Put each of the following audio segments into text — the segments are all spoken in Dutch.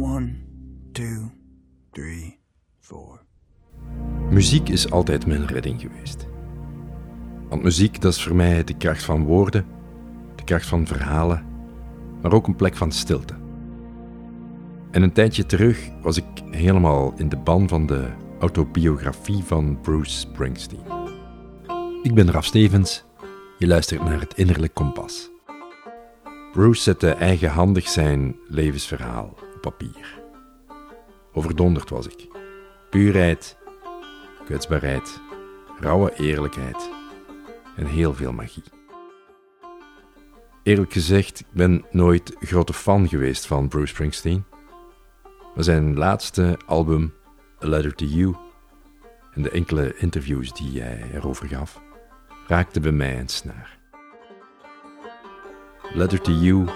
One, two, three, four. Muziek is altijd mijn redding geweest. Want muziek, dat is voor mij de kracht van woorden, de kracht van verhalen, maar ook een plek van stilte. En een tijdje terug was ik helemaal in de ban van de autobiografie van Bruce Springsteen. Ik ben Raf Stevens, je luistert naar het Innerlijk Kompas. Bruce zette eigenhandig zijn levensverhaal papier. Overdonderd was ik. Puurheid, kwetsbaarheid, rauwe eerlijkheid en heel veel magie. Eerlijk gezegd, ik ben nooit grote fan geweest van Bruce Springsteen. Maar zijn laatste album, A Letter to You, en de enkele interviews die hij erover gaf, raakten bij mij een snaar. Letter to You,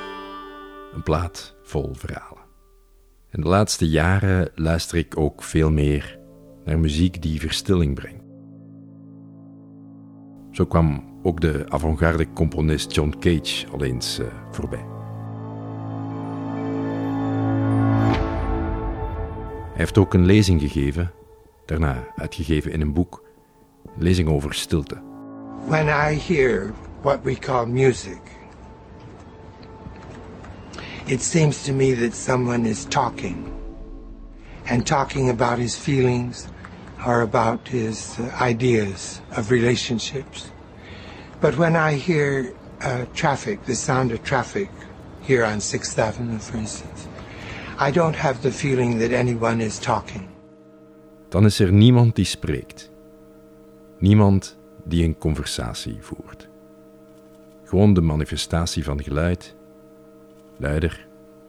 een plaat vol verhalen. En de laatste jaren luister ik ook veel meer naar muziek die verstilling brengt. Zo kwam ook de avant-garde componist John Cage al eens uh, voorbij. Hij heeft ook een lezing gegeven, daarna uitgegeven in een boek, een lezing over stilte. When I hear what we call music, it seems to me that someone is talking and talking about his feelings or about his uh, ideas of relationships. But when I hear uh, traffic, the sound of traffic here on 6th Avenue, for instance, I don't have the feeling that anyone is talking. Dan is er niemand die spreekt. Niemand die een conversatie voert. Gewoon de manifestatie van geluid, luider,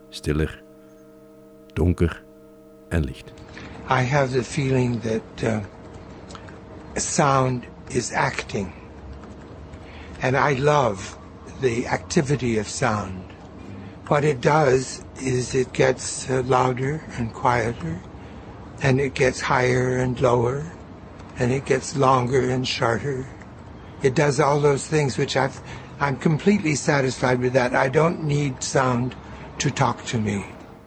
stiller, donker en licht. I have the feeling that uh, sound is acting. And I love the activity of sound. What it does is it gets uh, louder and quieter, and it gets higher and lower, and it gets longer and shorter. It does all those things which I've, I'm completely satisfied with that. I don't need sound to talk to me.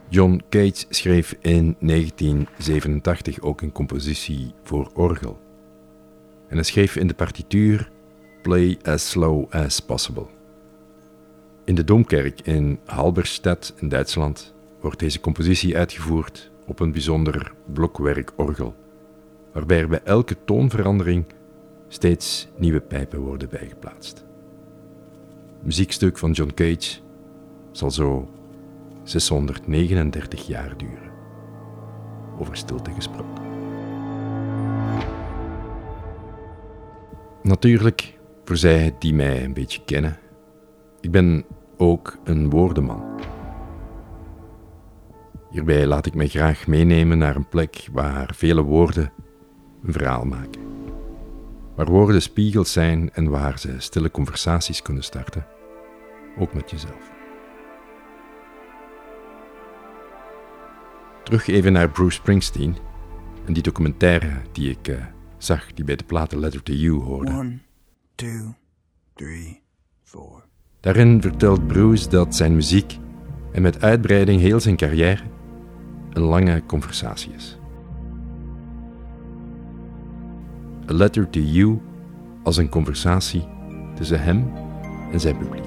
John Cage schreef in 1987 ook een compositie voor orgel. En hij schreef in de partituur Play as slow as possible. In de Domkerk in Halberstadt in Duitsland wordt deze compositie uitgevoerd op een bijzonder blokwerkorgel, waarbij er bij elke toonverandering steeds nieuwe pijpen worden bijgeplaatst. Het muziekstuk van John Cage zal zo 639 jaar duren. Over stilte gesproken. Natuurlijk, voor zij die mij een beetje kennen, ik ben ook een woordenman. Hierbij laat ik mij graag meenemen naar een plek waar vele woorden een verhaal maken. Waar woorden spiegels zijn en waar ze stille conversaties kunnen starten, ook met jezelf. Terug even naar Bruce Springsteen en die documentaire die ik uh, zag, die bij de platen Letter to You hoorde. One, two, three, four. Daarin vertelt Bruce dat zijn muziek en met uitbreiding heel zijn carrière een lange conversatie is. A Letter to You als een conversatie tussen hem en zijn publiek.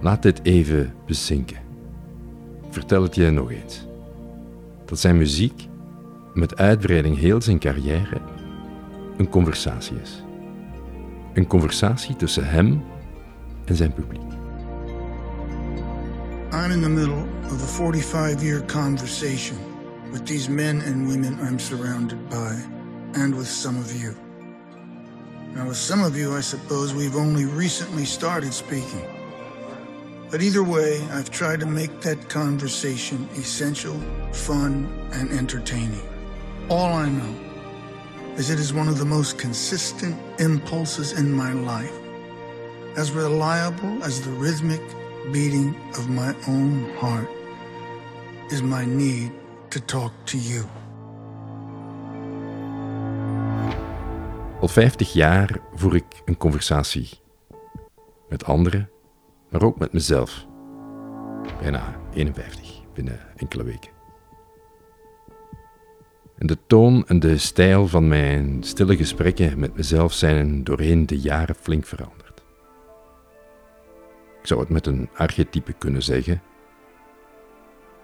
Laat dit even bezinken. Vertel het je nog eens. Dat zijn muziek, met uitbreiding heel zijn carrière, een conversatie is. Een conversatie tussen hem en zijn publiek. I'm in the middle of a 45 year conversation with these men and women I'm surrounded by, and with some of you. Now, with some of you, I suppose we've only recently started speaking. But either way, I've tried to make that conversation essential, fun, and entertaining. All I know is it is one of the most consistent impulses in my life, as reliable as the rhythmic beating of my own heart is my need to talk to you. Al 50 jaar voer ik een conversatie met anderen, maar ook met mezelf. Bijna 51 binnen enkele weken. En de toon en de stijl van mijn stille gesprekken met mezelf zijn doorheen de jaren flink veranderd. Ik zou het met een archetype kunnen zeggen.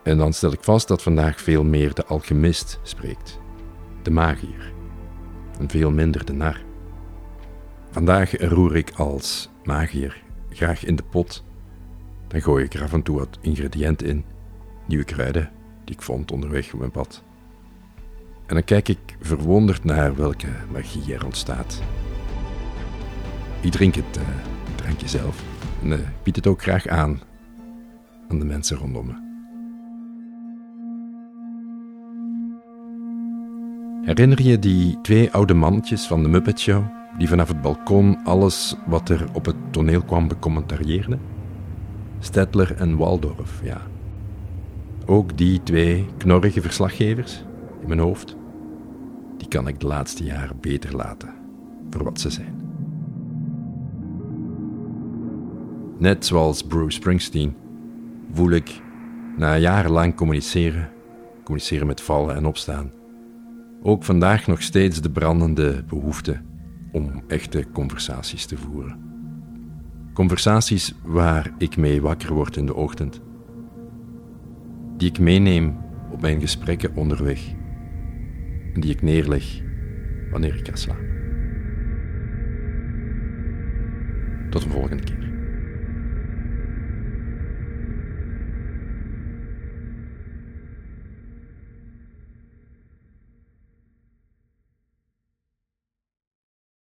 En dan stel ik vast dat vandaag veel meer de alchemist spreekt, de magier, en veel minder de nar. Vandaag roer ik als magier graag in de pot. Dan gooi ik er af en toe wat ingrediënten in, nieuwe kruiden die ik vond onderweg op mijn pad. En dan kijk ik verwonderd naar welke magie er ontstaat. Ik drink het uh, drankje zelf en uh, bied het ook graag aan aan de mensen rondom me. Herinner je die twee oude mannetjes van de Muppet Show, die vanaf het balkon alles wat er op het toneel kwam becommentarieerden? Stedtler en Waldorf, ja. Ook die twee knorrige verslaggevers in mijn hoofd, die kan ik de laatste jaren beter laten voor wat ze zijn. Net zoals Bruce Springsteen voel ik na jarenlang communiceren, communiceren met vallen en opstaan, ook vandaag nog steeds de brandende behoefte om echte conversaties te voeren. Conversaties waar ik mee wakker word in de ochtend, die ik meeneem op mijn gesprekken onderweg en die ik neerleg wanneer ik ga slapen. Tot de volgende keer.